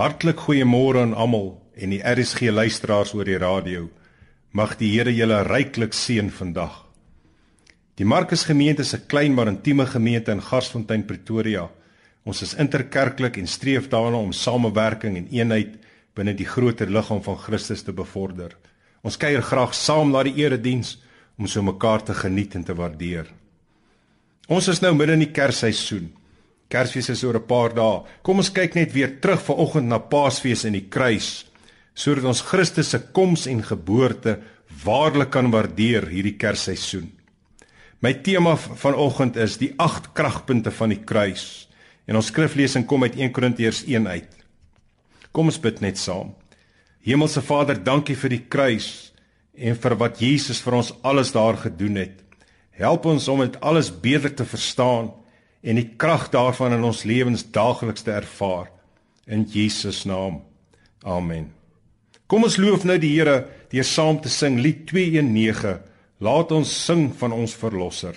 Hartlik goeiemôre aan almal en die RSG luisteraars oor die radio. Mag die Here julle ryklik seën vandag. Die Markus Gemeente is 'n klein maar intieme gemeente in Garsfontein, Pretoria. Ons is interkerklik en streef daarna om samewerking en eenheid binne die groter liggaam van Christus te bevorder. Ons kuier graag saam na die erediens om so mekaar te geniet en te waardeer. Ons is nou midde in die Kersseisoen. Kersfees is oor 'n paar dae. Kom ons kyk net weer terug vanoggend na Paasfees in die kruis sodat ons Christus se koms en geboorte waarlik kan waardeer hierdie Kersseisoen. My tema vanoggend is die 8 kragpunte van die kruis. En ons skriflesing kom uit 1 Korintiërs 1 uit. Kom ons bid net saam. Hemelse Vader, dankie vir die kruis en vir wat Jesus vir ons alles daar gedoen het. Help ons om dit alles beter te verstaan en die krag daarvan in ons lewens daagliks te ervaar in Jesus naam. Amen. Kom ons loof nou die Here deur saam te sing lied 219. Laat ons sing van ons verlosser.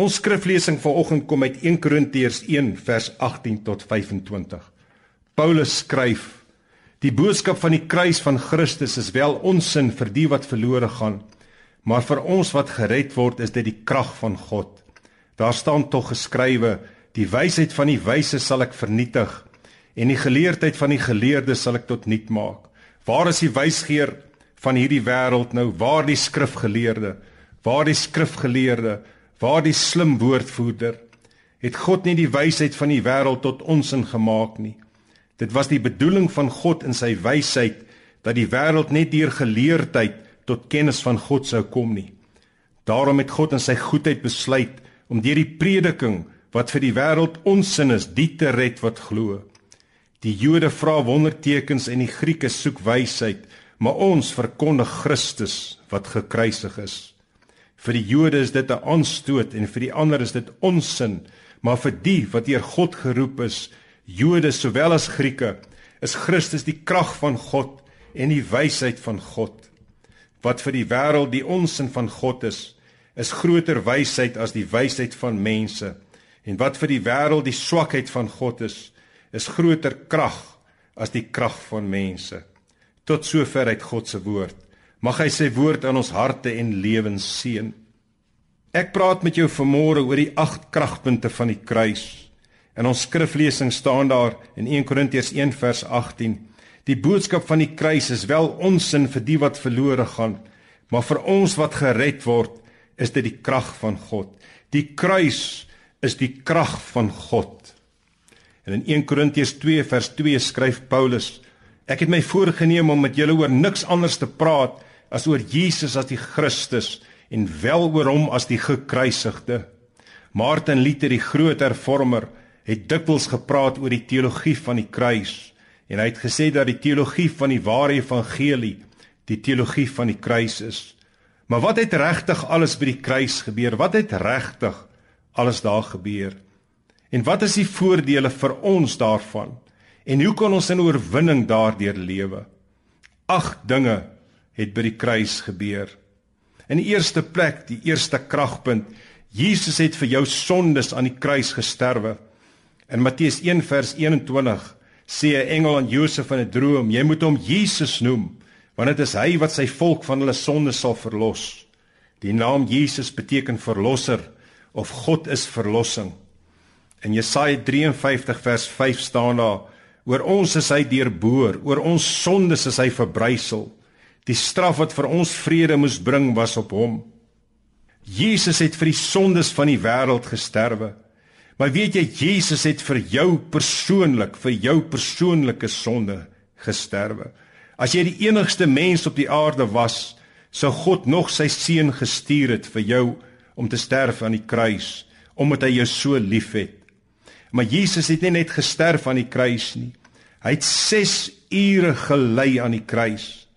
Ons skriflesing vanoggend kom uit 1 Korintiërs 1 vers 18 tot 25. Paulus skryf: Die boodskap van die kruis van Christus is wel onsin vir die wat verlore gaan, maar vir ons wat gered word, is dit die krag van God. Daar staan tog geskrywe: Die wysheid van die wyse sal ek vernietig en die geleerdheid van die geleerdes sal ek tot niet maak. Waar is die wysgeer? van hierdie wêreld nou waar die skrifgeleerde, waar die skrifgeleerde, waar die slim woordvoerder het God nie die wysheid van die wêreld tot ons ingemaak nie. Dit was die bedoeling van God in sy wysheid dat die wêreld net deur geleerdheid tot kennis van God sou kom nie. Daarom het God in sy goedheid besluit om deur die prediking wat vir die wêreld onsin is, die te red wat glo. Die Jode vra wondertekens en die Grieke soek wysheid, maar ons verkondig Christus wat gekruisig is. Vir die Jode is dit 'n aanstoot en vir die ander is dit onsin, maar vir die wat deur God geroep is, Jode sowel as Grieke, is Christus die krag van God en die wysheid van God. Wat vir die wêreld die onsin van God is, is groter wysheid as die wysheid van mense. En wat vir die wêreld die swakheid van God is, is groter krag as die krag van mense. Tot sover uit God se woord. Mag hy sy woord aan ons harte en lewens seën. Ek praat met jou vanmôre oor die agt kragpunte van die kruis. In ons skriflesing staan daar in 1 Korintiërs 1 vers 18: Die boodskap van die kruis is wel onsin vir die wat verlore gaan, maar vir ons wat gered word, is dit die krag van God. Die kruis is die krag van God. En in 1 Korintiërs 2 vers 2 skryf Paulus: Ek het my voorgenem om met julle oor niks anders te praat as oor Jesus as die Christus en wel oor hom as die gekruisigde. Martin Luther, die groot hervormer, het dikwels gepraat oor die teologie van die kruis en hy het gesê dat die teologie van die ware evangelie die teologie van die kruis is. Maar wat het regtig alles by die kruis gebeur? Wat het regtig alles daar gebeur? En wat is die voordele vir ons daarvan? En hoe kan ons in oorwinning daardeur lewe? Ag dinge het by die kruis gebeur. In die eerste plek, die eerste kragpunt, Jesus het vir jou sondes aan die kruis gesterwe. In Matteus 1 vers 21 sê 'n engel aan Josef in 'n droom: "Jy moet hom Jesus noem, want dit is hy wat sy volk van hulle sondes sal verlos." Die naam Jesus beteken verlosser of God is verlossing. In Jesaja 53 vers 5 staan daar: Oor ons is hy deurboor, oor ons sondes is hy verbrysel. Die straf wat vir ons vrede moes bring was op hom. Jesus het vir die sondes van die wêreld gesterwe. Maar weet jy Jesus het vir jou persoonlik, vir jou persoonlike sonde gesterwe. As jy die enigste mens op die aarde was, sou God nog sy seun gestuur het vir jou om te sterf aan die kruis omdat hy jou so liefhet. Maar Jesus het nie net gesterf aan die kruis nie. Hy het 6 ure gelei aan die kruis.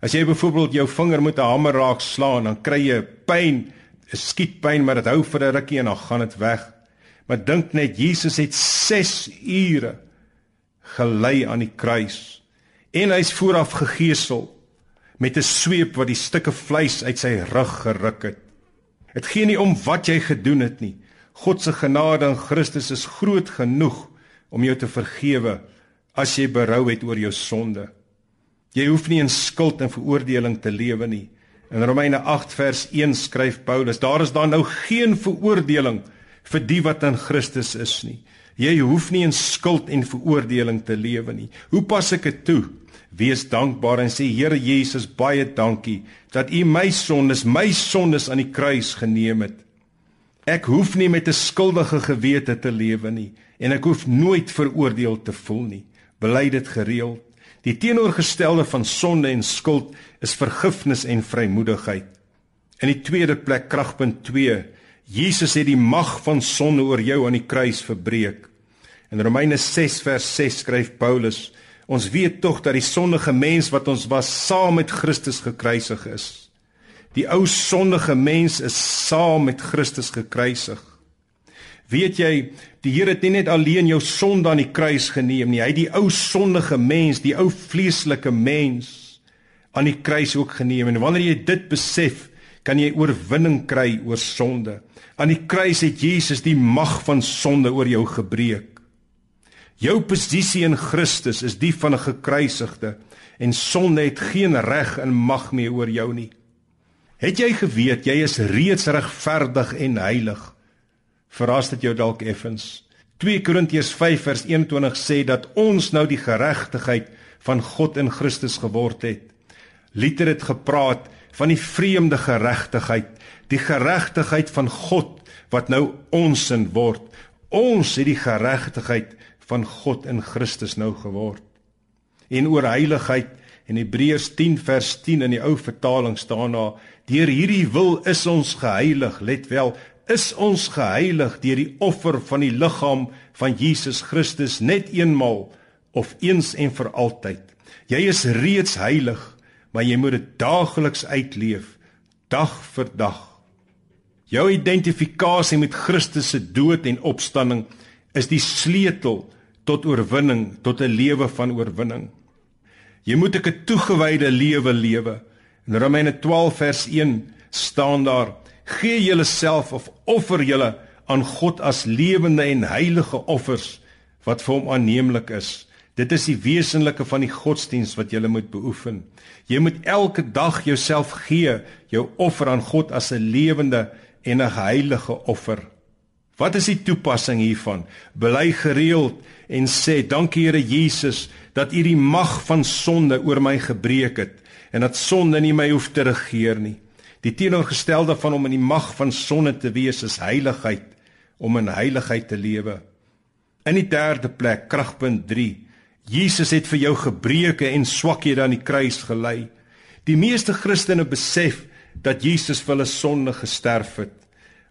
As jy byvoorbeeld jou vinger met 'n hamer raak slaan, dan kry jy pyn, 'n skietpyn, maar dit hou vir 'n rukkie en dan gaan dit weg. Maar dink net, Jesus het 6 ure gelei aan die kruis en hy's vooraf gegeesel met 'n sweep wat die stukke vleis uit sy rug geruk het. Dit gee nie om wat jy gedoen het nie. God se genade in Christus is groot genoeg om jou te vergewe as jy berou het oor jou sonde. Jy hoef nie in skuld en veroordeling te lewe nie. In Romeine 8 vers 1 skryf Paulus: Daar is dan nou geen veroordeling vir die wat in Christus is nie. Jy hoef nie in skuld en veroordeling te lewe nie. Hoe pas ek dit toe? Wees dankbaar en sê Here Jesus, baie dankie dat U my sondes, my sondes aan die kruis geneem het. Ek hoef nie met 'n skuldige gewete te lewe nie en ek hoef nooit veroordeel te voel nie. Bely dit gereeld. Die teenoorgestelde van sonde en skuld is vergifnis en vrymoedigheid. In die tweede plek kragpunt 2. Jesus het die mag van sonde oor jou aan die kruis verbreek. In Romeine 6 vers 6 skryf Paulus: Ons weet tog dat die sondige mens wat ons was saam met Christus gekruisig is. Die ou sondige mens is saam met Christus gekruisig. Weet jy, die Here het nie net alleen jou sonde aan die kruis geneem nie, hy het die ou sondige mens, die ou vleeslike mens aan die kruis ook geneem en wanneer jy dit besef, kan jy oorwinning kry oor sonde. Aan die kruis het Jesus die mag van sonde oor jou gebreek. Jou posisie in Christus is die van 'n gekruisigde en sonde het geen reg en mag meer oor jou nie. Het jy geweet jy is reeds regverdig en heilig? Verras dit jou dalk effens. 2 Korintiërs 5 vers 21 sê dat ons nou die geregtigheid van God in Christus geword het. Liter het gepraat van die vreemde geregtigheid, die geregtigheid van God wat nou ons in word. Ons het die geregtigheid van God in Christus nou geword. En oor heiligheid in Hebreërs 10 vers 10 in die ou vertaling staan daar: Deur hierdie wil is ons geheilig, let wel, is ons geheilig deur die offer van die liggaam van Jesus Christus net eenmal of eens en vir altyd. Jy is reeds heilig, maar jy moet dit daagliks uitleef, dag vir dag. Jou identifikasie met Christus se dood en opstanding is die sleutel tot oorwinning, tot 'n lewe van oorwinning. Jy moet 'n toegewyde lewe lewe. In Romeine 12 vers 1 staan daar: "Gee julleself of offer julle aan God as lewende en heilige offers wat vir hom aanneemlik is." Dit is die wesenlike van die godsdiens wat jy moet beoefen. Jy moet elke dag jouself gee, jou offer aan God as 'n lewende en 'n heilige offer. Wat is die toepassing hiervan? Bely gereeld en sê: "Dankie Here Jesus dat U die mag van sonde oor my gebreek het en dat sonde nie my hoef te regeer nie." Die teenoorgestelde van om in die mag van sonde te wees is heiligheid, om in heiligheid te lewe. In die derde plek, kragpunt Jesus het vir jou gebreke en swakhede aan die kruis gelei. Die meeste Christene besef dat Jesus vir hulle sonde gesterf het.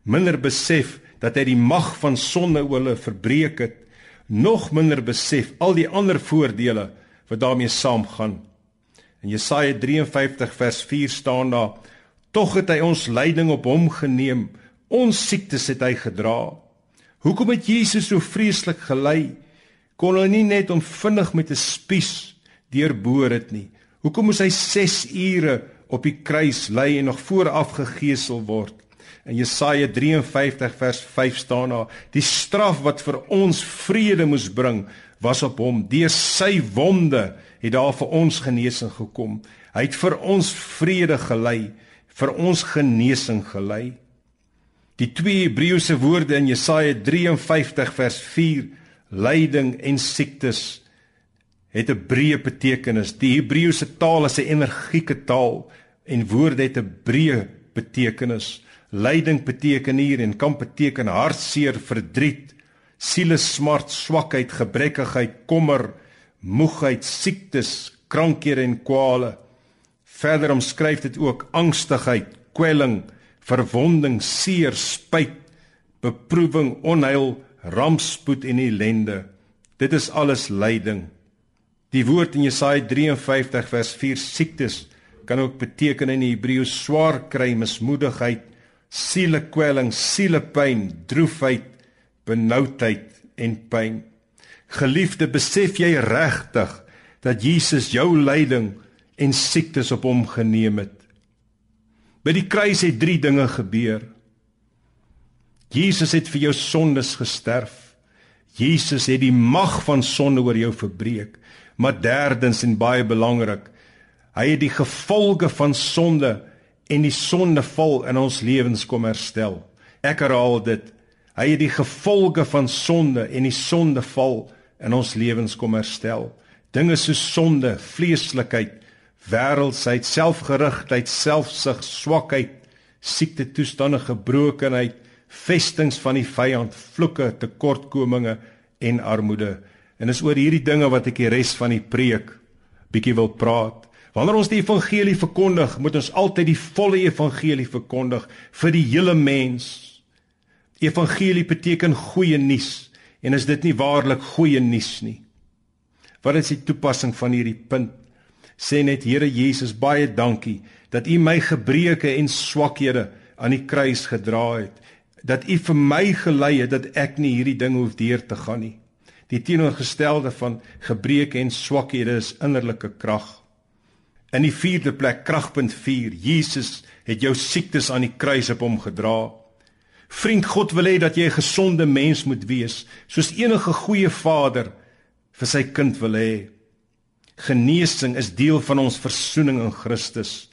Minder besef dat hy die mag van sonde oor hulle verbreek het. Nog minder besef al die ander voordele wat daarmee saamgaan. In Jesaja 53 vers 4 staan daar: Tog het hy ons lyding op hom geneem, ons siektes het hy gedra. Hoekom het Jesus so vreeslik gely? kon hulle nie net om vinnig met 'n spies deurboor het nie. Hoekom moes hy 6 ure op die kruis lê en nog vooraf gegeesel word? In Jesaja 53 vers 5 staan daar: "Die straf wat vir ons vrede moes bring, was op hom. Deur sy wonde het daar vir ons genesing gekom. Hy het vir ons vrede gelei, vir ons genesing gelei." Die twee Hebreëse woorde in Jesaja 53 vers 4 lyding en siektes het 'n breë betekenis. Die Hebreëse taal is 'n energieke taal en woorde het 'n breë betekenis. Lyding beteken hier en kan beteken hartseer, verdriet, sielesmart, swakheid, gebrekkigheid, kommer, moegheid, siektes, krankhede en kwale. Verder omskryf dit ook angstigheid, kwelling, verwonding, seer, spyt, beproewing, onheil, rampspoed en ellende. Dit is alles lyding. Die woord in Jesaja 53 vers 4 siektes kan ook beteken in Hebreëus swaar kry, mismoedigheid, sielekwelling, sielepyn, droefheid, benoudheid en pyn. Geliefde, besef jy regtig dat Jesus jou lyding en siektes op hom geneem het? By die kruis het drie dinge gebeur. Jesus het vir jou sondes gesterf. Jesus het die mag van sonde oor jou verbreek. Maar derdens en baie belangrik, hy het die gevolge van sonde en die sondeval in ons lewens kom herstel. Ek herhaal dit. Hy het die gevolge van sonde en die sondeval in ons lewens kom herstel. Dinge soos sonde, vleeslikheid, wêreldsheid, selfgerigtheid, selfsug, swakheid, siekte toestande, gebrokenheid, vestings van die vyand, vloeke, tekortkominge en armoede. En is oor hierdie dinge wat ek die res van die preek bietjie wil praat. Wanneer ons die evangelie verkondig, moet ons altyd die volle evangelie verkondig vir die hele mens. Evangelie beteken goeie nuus en is dit nie waarlik goeie nuus nie? Wat is die toepassing van hierdie punt? Sê net Here Jesus, baie dankie dat U my gebreke en swakhede aan die kruis gedra het dat U vir my gelei het dat ek nie hierdie ding hoef deur te gaan nie. Die teenoorgestelde van gebreke en swakhede is innerlike krag. In die 4de plek kragpunt 4. Jesus het jou siektes aan die kruis op hom gedra. Vriend, God wil hê dat jy 'n gesonde mens moet wees, soos enige goeie vader vir sy kind wil hê. Genesing is deel van ons versoening in Christus.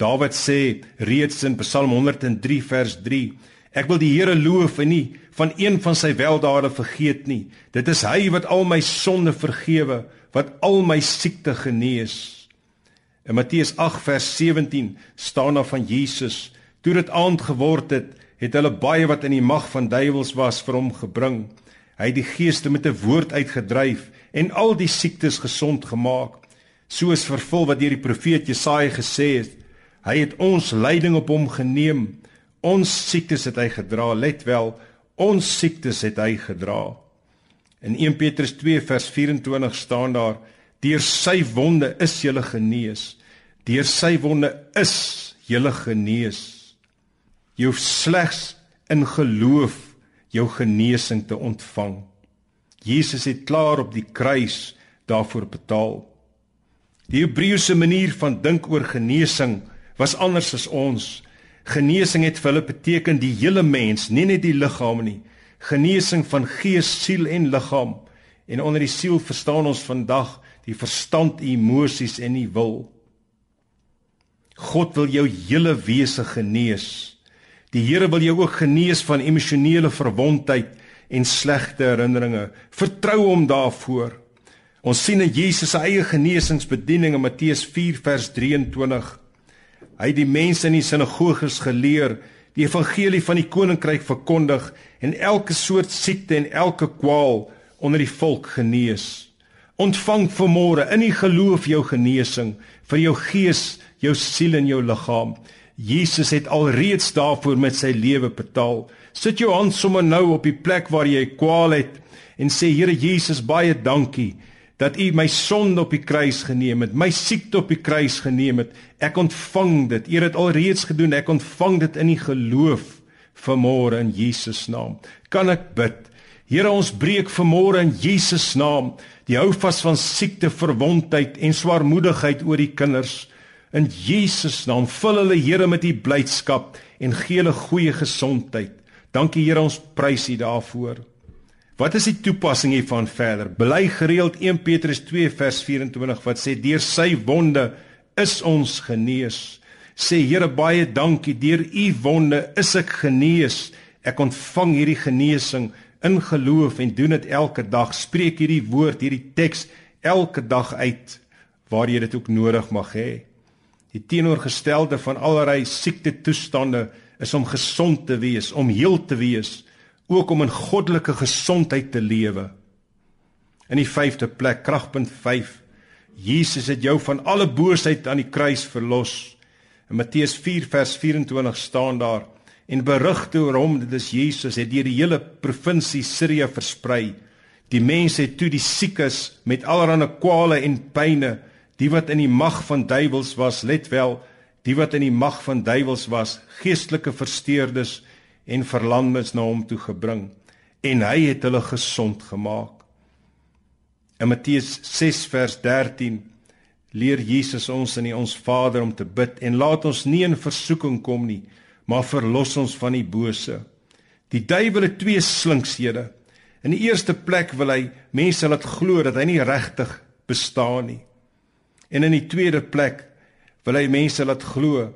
Dawid sê reeds in Psalm 103 vers Ek wil die Here loof en nie van een van sy weldade vergeet nie. Dit is hy wat al my sonde vergewe, wat al my siekte genees. In Matteus 8 vers 17 staan daar van Jesus: "Toe dit aand geword het, het hulle baie wat in die mag van duiwels was vir hom gebring. Hy het die geeste met 'n woord uitgedryf en al die siektes gesond gemaak, soos vervul wat deur die profeet Jesaja gesê het: Hy het ons lyding op hom geneem, ons siektes het hy gedra. Let wel, ons siektes het hy gedra." In 1 Petrus 2 vers 24 staan daar: Deur sy wonde is jy genees. Deur sy wonde is jy genees. Jy hoef slegs in geloof jou genesing te ontvang. Jesus het klaar op die kruis daarvoor betaal. Die Hebreëse manier van dink oor genesing was anders as ons. Genesing het vir hulle beteken die hele mens, nie net die liggaam nie. Genesing van gees, siel en liggaam. En onder die siel verstaan ons vandag die verstand, emosies en die wil. God wil jou hele wese genees. Die Here wil jou ook genees van emosionele verwondheid en slegte herinneringe. Vertrou hom daarvoor. Ons sien in Jesus se eie genesingsbediening in Matteus 4 vers 23. Hy het die mense in die sinagoges geleer, die evangelie van die koninkryk verkondig en elke soort siekte en elke kwaal onder die volk genees. Ontvang vanmôre in die geloof jou genesing vir jou gees, jou siel en jou liggaam. Jesus het alreeds daarvoor met sy lewe betaal. Sit jou hand sommer nou op die plek waar jy kwaal het en sê Here Jesus, baie dankie dat U my sonde op die kruis geneem het, my siekte op die kruis geneem het. Ek ontvang dit. U het dit alreeds gedoen. Ek ontvang dit in die geloof vanmôre in Jesus naam. Kan ek bid? Here ons breek vanmôre in Jesus naam die houvas van siekte, verwondheid en swaarmoedigheid oor die kinders. In Jesus naam vul hulle Here met u blydskap en gee hulle goeie gesondheid. Dankie Here ons prys u daarvoor. Wat is die toepassing hiervan verder? Bly gereeld 1 Petrus 2 vers 24 wat sê deur sy wonde is ons genees. Sê Here baie dankie deur u wonde is ek genees. Ek ontvang hierdie genesing in geloof en doen dit elke dag. Spreek hierdie woord, hierdie teks elke dag uit waar jy dit ook nodig mag hê. Die teenoorgestelde van allerlei siekte toestande is om gesond te wees, om heel te wees, ook om in goddelike gesondheid te lewe. In die 5de plek, kragpunt 5. Jesus het jou van alle boosheid aan die kruis verlos. In Matteus 4 vers 24 staan daar: en berigte oor hom dit is Jesus het deur die hele provinsie Sirië versprei. Die mense het toe die siekes met allerlei kwale en pyne, die wat in die mag van duiwels was, let wel, die wat in die mag van duiwels was, geestelike versteurdes en verlamdes na hom toe gebring en hy het hulle gesond gemaak. In Matteus 6 vers 13 leer Jesus ons in die ons Vader om te bid en laat ons nie in versoeking kom nie maar verlos ons van die bose. Die duiwel het twee slinkshede. In die eerste plek wil hy mense laat glo dat hy nie regtig bestaan nie. En in die tweede plek wil hy mense laat glo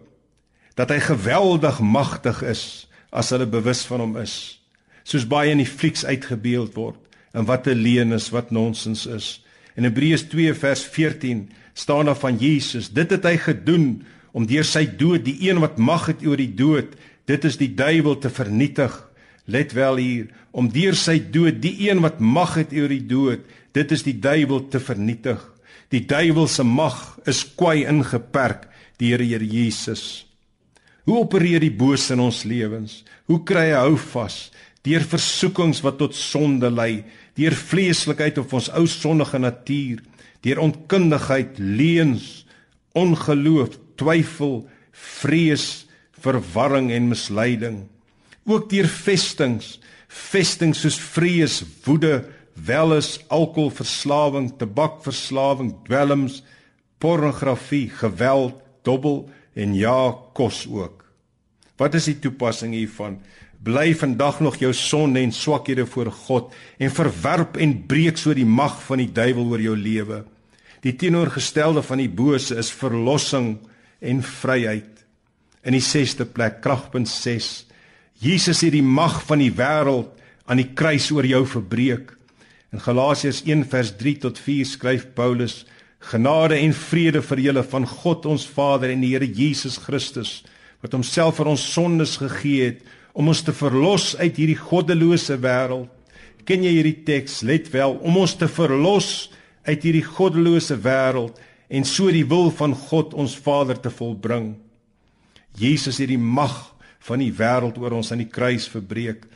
dat hy geweldig magtig is as hulle bewus van hom is. Soos baie in die flieks uitgebeeld word en wat 'n leuen is, wat nonsens is. In Hebreërs 2 vers 14 staan daar van Jesus, dit het hy gedoen om deur sy dood die een wat mag het oor die dood, dit is die duiwel te vernietig. Let wel hier, om deur sy dood die een wat mag het oor die dood, dit is die duiwel te vernietig. Die duiwel se mag is kwai ingeperk deur Here Jesus. Hoe opereer die bose in ons lewens? Hoe kry hy hou vas deur versoekings wat tot sonde lei, deur vleeslikheid of ons ou sondige natuur, deur onkundigheid, leuns, ongeloof, twyfel, vrees, verwarring en misleiding. Ook deur vestings, vestings soos vrees, woede, welis, alkoholverslawing, tabakverslawing, dwelms, pornografie, geweld, dobbel en ja, kos ook. Wat is die toepassing hiervan? Bly vandag nog jou sonde en swakhede voor God en verwerp en breek so die mag van die duiwel oor jou lewe. Die teenoorgestelde van die bose is verlossing en vryheid. In die 6ste plek, kragpunt 6. Jesus het die mag van die wêreld aan die kruis oor jou verbreek. In Galasiërs 1 vers 3 tot 4 skryf Paulus: Genade en vrede vir julle van God ons Vader en die Here Jesus Christus wat homself vir ons sondes gegee het om ons te verlos uit hierdie goddelose wêreld. Ken jy hierdie teks? Let wel, om ons te verlos uit hierdie goddelose wêreld en so die wil van God ons Vader te volbring. Jesus het die mag van die wêreld oor ons aan die kruis verbreek.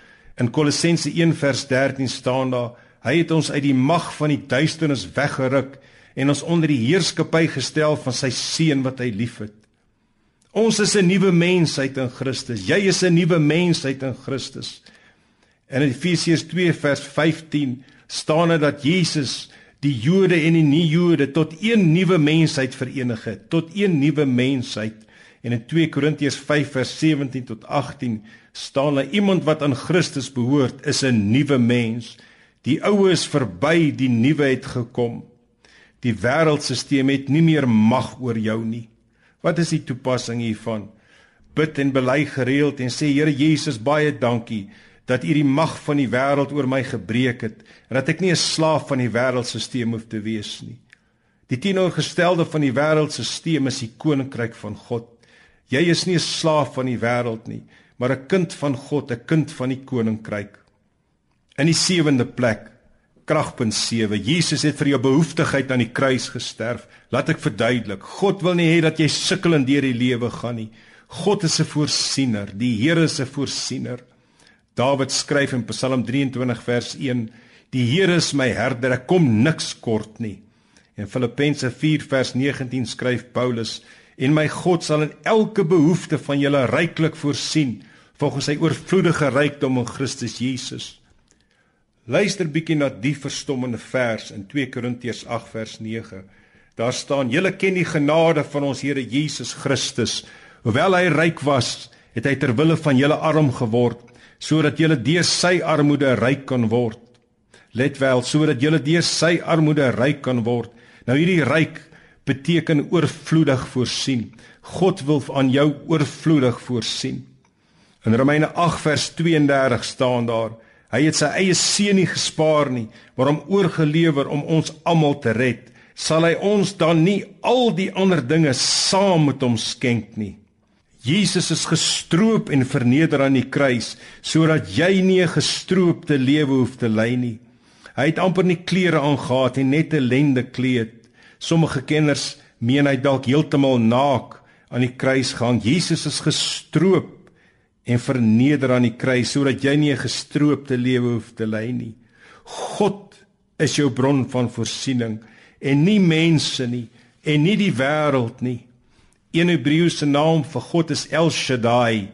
In Kolossense 1 vers 13 staan daar: Hy het ons uit die mag van die duisternis weggeruk en ons onder die heerskappy gestel van sy seun wat hy liefhet. Ons is 'n nuwe mensheid in Christus. Jy is 'n nuwe mensheid in Christus. In Efesiërs 2 vers 15 staan dit dat Jesus die Jode en die nie-Jode tot een nuwe mensheid verenig het, tot een nuwe mensheid. En in 2 Korintiërs 5 vers 17 tot 18 staan daar iemand wat aan Christus behoort is 'n nuwe mens. Die ou is verby, die nuwe het gekom. Die wêreldstelsel het nie meer mag oor jou nie. Wat is die toepassing hiervan? Bid en bely gereeld en sê Here Jesus, baie dankie dat U die mag van die wêreld oor my gebreek het en dat ek nie 'n slaaf van die wêreldstelsel hoef te wees nie. Die teenoorgestelde van die wêreldstelsel is die koninkryk van God. Jy is nie 'n slaaf van die wêreld nie, maar 'n kind van God, 'n kind van die koninkryk. In die sewende plek kragpunt 7. Jesus het vir jou behoeftigheid aan die kruis gesterf. Laat ek verduidelik. God wil nie hê dat jy sukkel in deur die lewe gaan nie. God is 'n voorsiener. Die Here is 'n voorsiener. Dawid skryf in Psalm 23 vers 1: Die Here is my herder, ek kom niks kort nie. En Filippense 4 vers 19 skryf Paulus: En my God sal in elke behoefte van julle ryklik voorsien volgens sy oorvloedige rykdom in Christus Jesus. Luister bietjie na die verstommende vers in 2 Korintiërs 8 vers 9. Daar staan: "Julle ken die genade van ons Here Jesus Christus. Hoewel hy ryk was, het hy ter wille van julle arm geword, sodat julle deur sy armoede ryk kan word." Let wel, sodat julle deur sy armoede ryk kan word. Nou hierdie ryk beteken oorvloedig voorsien. God wil aan jou oorvloedig voorsien. In Romeine 8 vers 32 staan daar: Hy het sy eie seun nie gespaar nie, maar hom oorgelewer om ons almal te red. Sal hy ons dan nie al die ander dinge saam met hom skenk nie? Jesus is gestroop en verneder aan die kruis sodat jy nie 'n gestroopte lewe hoef te lei nie. Hy het amper nie klere aangetree en net 'n lende kleed. Sommige kenners meen hy dalk heeltemal naak aan die kruis gehang. Jesus is gestroop en verneder aan die kruis sodat jy nie 'n gestroopte lewe hoef te lei nie. God is jou bron van voorsiening en nie mense nie en nie die wêreld nie. Een Hebreëse naam vir God is El Shaddai.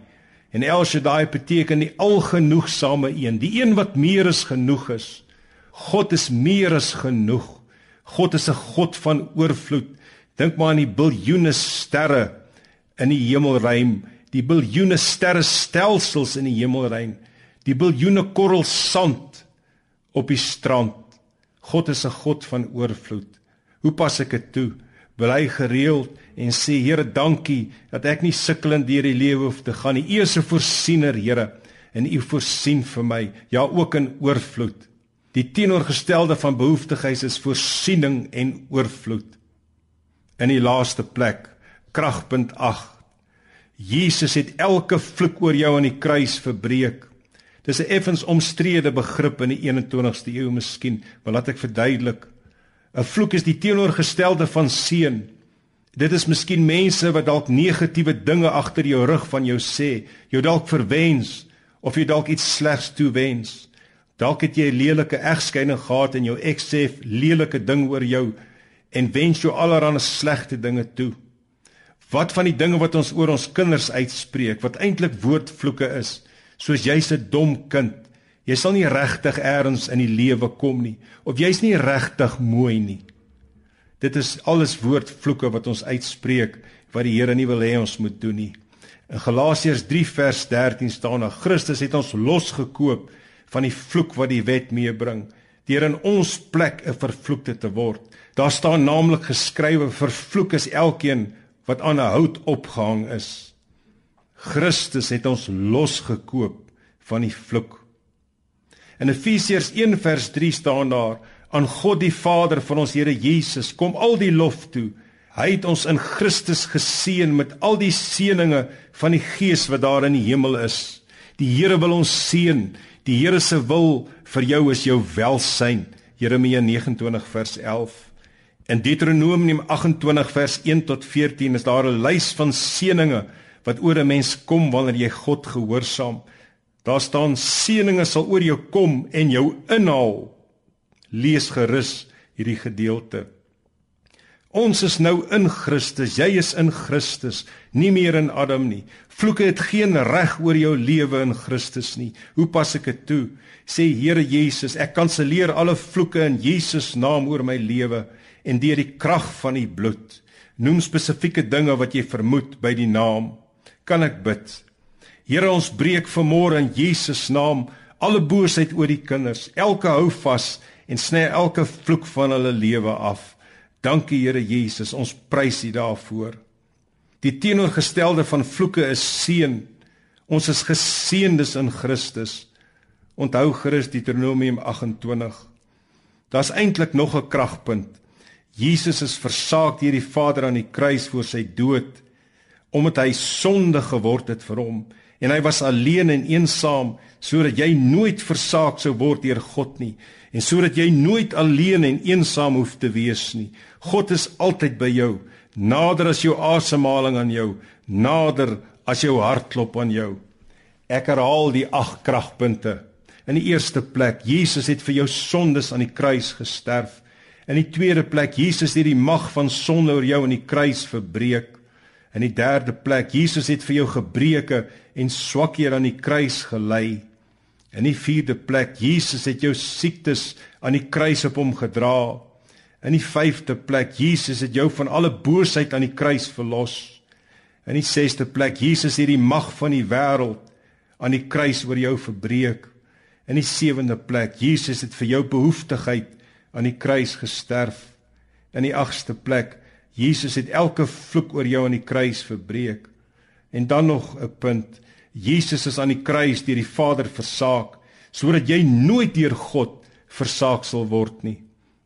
En El Shaddai beteken die algenoegsame een, die een wat meer as genoeg is. God is meer as genoeg. God is 'n God van oorvloed. Dink maar aan die biljoene sterre in die hemelruim die biljoene sterrestelsels in die hemelruim, die biljoene korrels sand op die strand. God is 'n God van oorvloed. Hoe pas ek dit toe? Bly gereeld en sê Here, dankie dat ek nie sukkelend deur die lewe hoef te gaan nie. U is 'n voorsiener, Here, en U voorsien vir my, ja ook in oorvloed. Die teenoorgestelde van behoeftigheid is voorsiening en oorvloed. In die laaste plek, kragpunt Jesus het elke vloek oor jou aan die kruis verbreek. Dis 'n effens omstrede begrip in die 21ste eeu miskien, maar laat ek verduidelik. 'n Vloek is die teenoorgestelde van seën. Dit is miskien mense wat dalk negatiewe dinge agter jou rug van jou sê, jou dalk verwens of jy dalk iets slegs toewens. Dalk het jy 'n lelike egskeiding gehad en jou ex sê lelike ding oor jou en wens jou allerlei slegte dinge toe. Wat van die dinge wat ons oor ons kinders uitspreek wat eintlik woordvloeke is, soos jy's 'n dom kind. Jy sal nie regtig eers in die lewe kom nie of jy's nie regtig mooi nie. Dit is alles woordvloeke wat ons uitspreek wat die Here nie wil hê ons moet doen nie. In Galasiërs 3 vers 13 staan daar Christus het ons losgekoop van die vloek wat die wet meebring deur in ons plek 'n vervloekte te word. Daar staan naamlik geskrywe vervloek is elkeen wat aan 'n hout opgehang is. Christus het ons losgekoop van die vloek. In Efesiërs 1 vers 3 staan daar: aan God die Vader van ons Here Jesus kom al die lof toe. Hy het ons in Christus geseën met al die seëninge van die Gees wat daar in die hemel is. Die Here wil ons seën. Die Here se wil vir jou is jou welsyn. Jeremia 29 vers 11. In Deuteronomium 28 vers 1 tot 14 is daar 'n lys van seëninge wat oor 'n mens kom wanneer jy God gehoorsaam. Daar staan seëninge sal oor jou kom en jou inhaal. Lees gerus hierdie gedeelte. Ons is nou in Christus. Jy is in Christus, nie meer in Adam nie. Vloeke het geen reg oor jou lewe in Christus nie. Hoe pas ek dit toe? Sê Here Jesus, ek kanselleer alle vloeke in Jesus naam oor my lewe en deur die krag van u bloed. Noem spesifieke dinge wat jy vermoed by die naam. Kan ek bid? Here, ons breek vanmôre in Jesus naam alle boosheid oor die kinders. Elke hou vas en sny elke vloek van hulle lewe af. Dankie Here Jesus, ons prys U daarvoor. Die teenoorgestelde van vloeke is seën. Ons is geseëndes in Christus. Onthou Christus Deuteronomium 28. Daar's eintlik nog 'n kragpunt. Jesus is versaak deur die Vader aan die kruis voor sy dood omdat hy sonde geword het vir hom en hy was alleen en eensaam sodat jy nooit versaak sou word deur God nie en sodat jy nooit alleen en eensaam hoef te wees nie. God is altyd by jou, nader as jou asemhaling aan jou, nader as jou hartklop aan jou. Ek herhaal die ag kragpunte. In die eerste plek, Jesus het vir jou sondes aan die kruis gesterf. In die tweede plek, Jesus het die mag van sonde oor jou aan die kruis verbreek. In die derde plek, Jesus het vir jou gebreke en swakhede aan die kruis gelei. In die vierde plek, Jesus het jou siektes aan die kruis op hom gedra. In die vyfde plek, Jesus het jou van alle boosheid aan die kruis verlos. In die sesde plek, Jesus het die mag van die wêreld aan die kruis oor jou verbreek. In die sewende plek, Jesus het vir jou behoeftigheid aan die kruis gesterf. In die agste plek, Jesus het elke vloek oor jou aan die kruis verbreek. En dan nog 'n punt, Jesus is aan die kruis deur die Vader versaak sodat jy nooit deur God versaak sal word nie.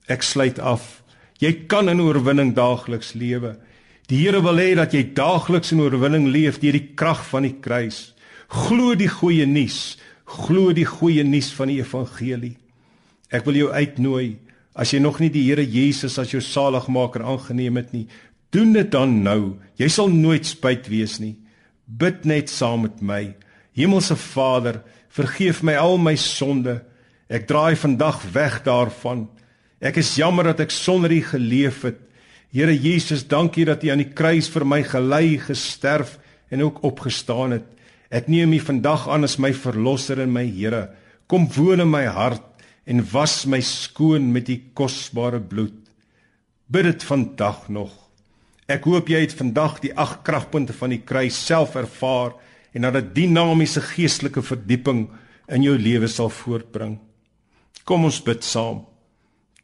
Ek sluit af. Jy kan in oorwinning daagliks lewe. Die Here wil hê dat jy daagliks in oorwinning leef deur die krag van die kruis. Glo die goeie nuus. Glo die goeie nuus van die evangelie. Ek wil jou uitnooi as jy nog nie die Here Jesus as jou saligmaker aangeneem het nie, doen dit dan nou. Jy sal nooit spyt wees nie. Bid net saam met my. Hemelse Vader, vergeef my al my sonde. Ek draai vandag weg daarvan. Ek is jammer dat ek sonder U geleef het. Here Jesus, dankie dat U aan die kruis vir my gelei, gesterf en ook opgestaan het. Ek neem U vandag aan as my verlosser en my Here. Kom woon in my hart en was my skoon met U kosbare bloed. Bid dit vandag nog. Ek hoop jy het vandag die ag kragpunte van die kruis self ervaar en dat dit dinamiese geestelike verdieping in jou lewe sal voortbring. Kom ons bid saam.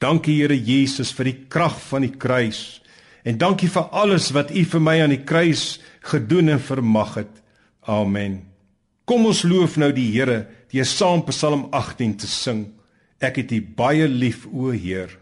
Dankie Here Jesus vir die krag van die kruis en dankie vir alles wat U vir my aan die kruis gedoen en vermag het. Amen. Kom ons loof nou die Here deur saam Psalm 18 te sing. Ek het U baie lief o Heer.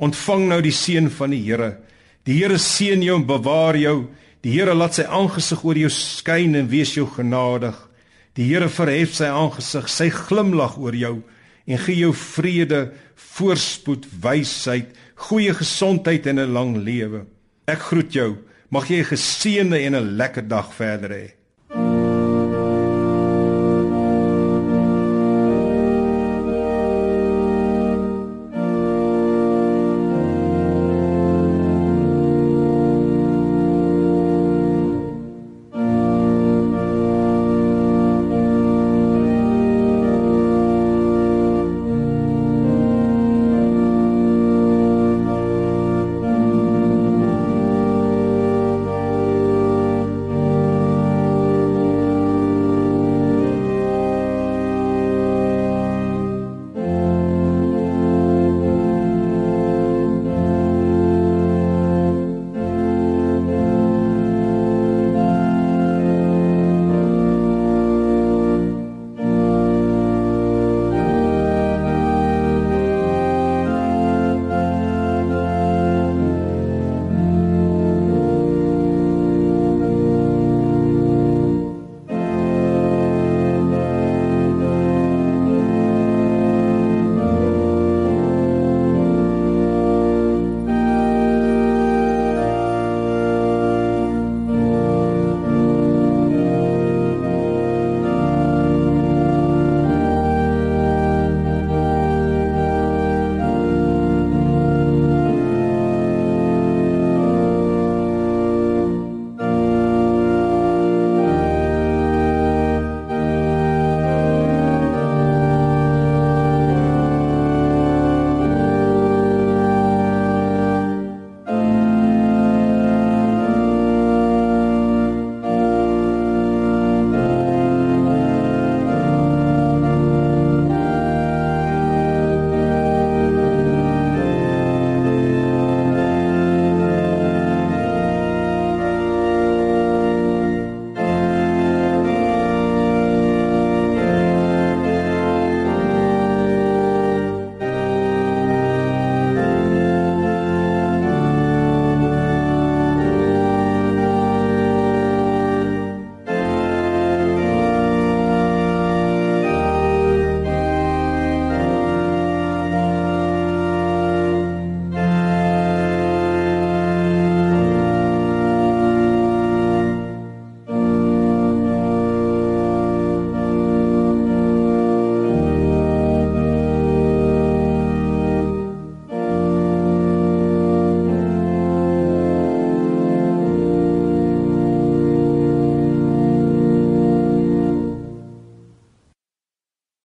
Ontvang nou die seën van die Here. Die Here seën jou en bewaar jou. Die Here laat sy aangesig oor jou skyn en wees jou genadig. Die Here verhef sy aangesig, sy glimlag oor jou en gee jou vrede, voorspoed, wysheid, goeie gesondheid en 'n lang lewe. Ek groet jou. Mag jy 'n geseënde en 'n lekker dag verder hê.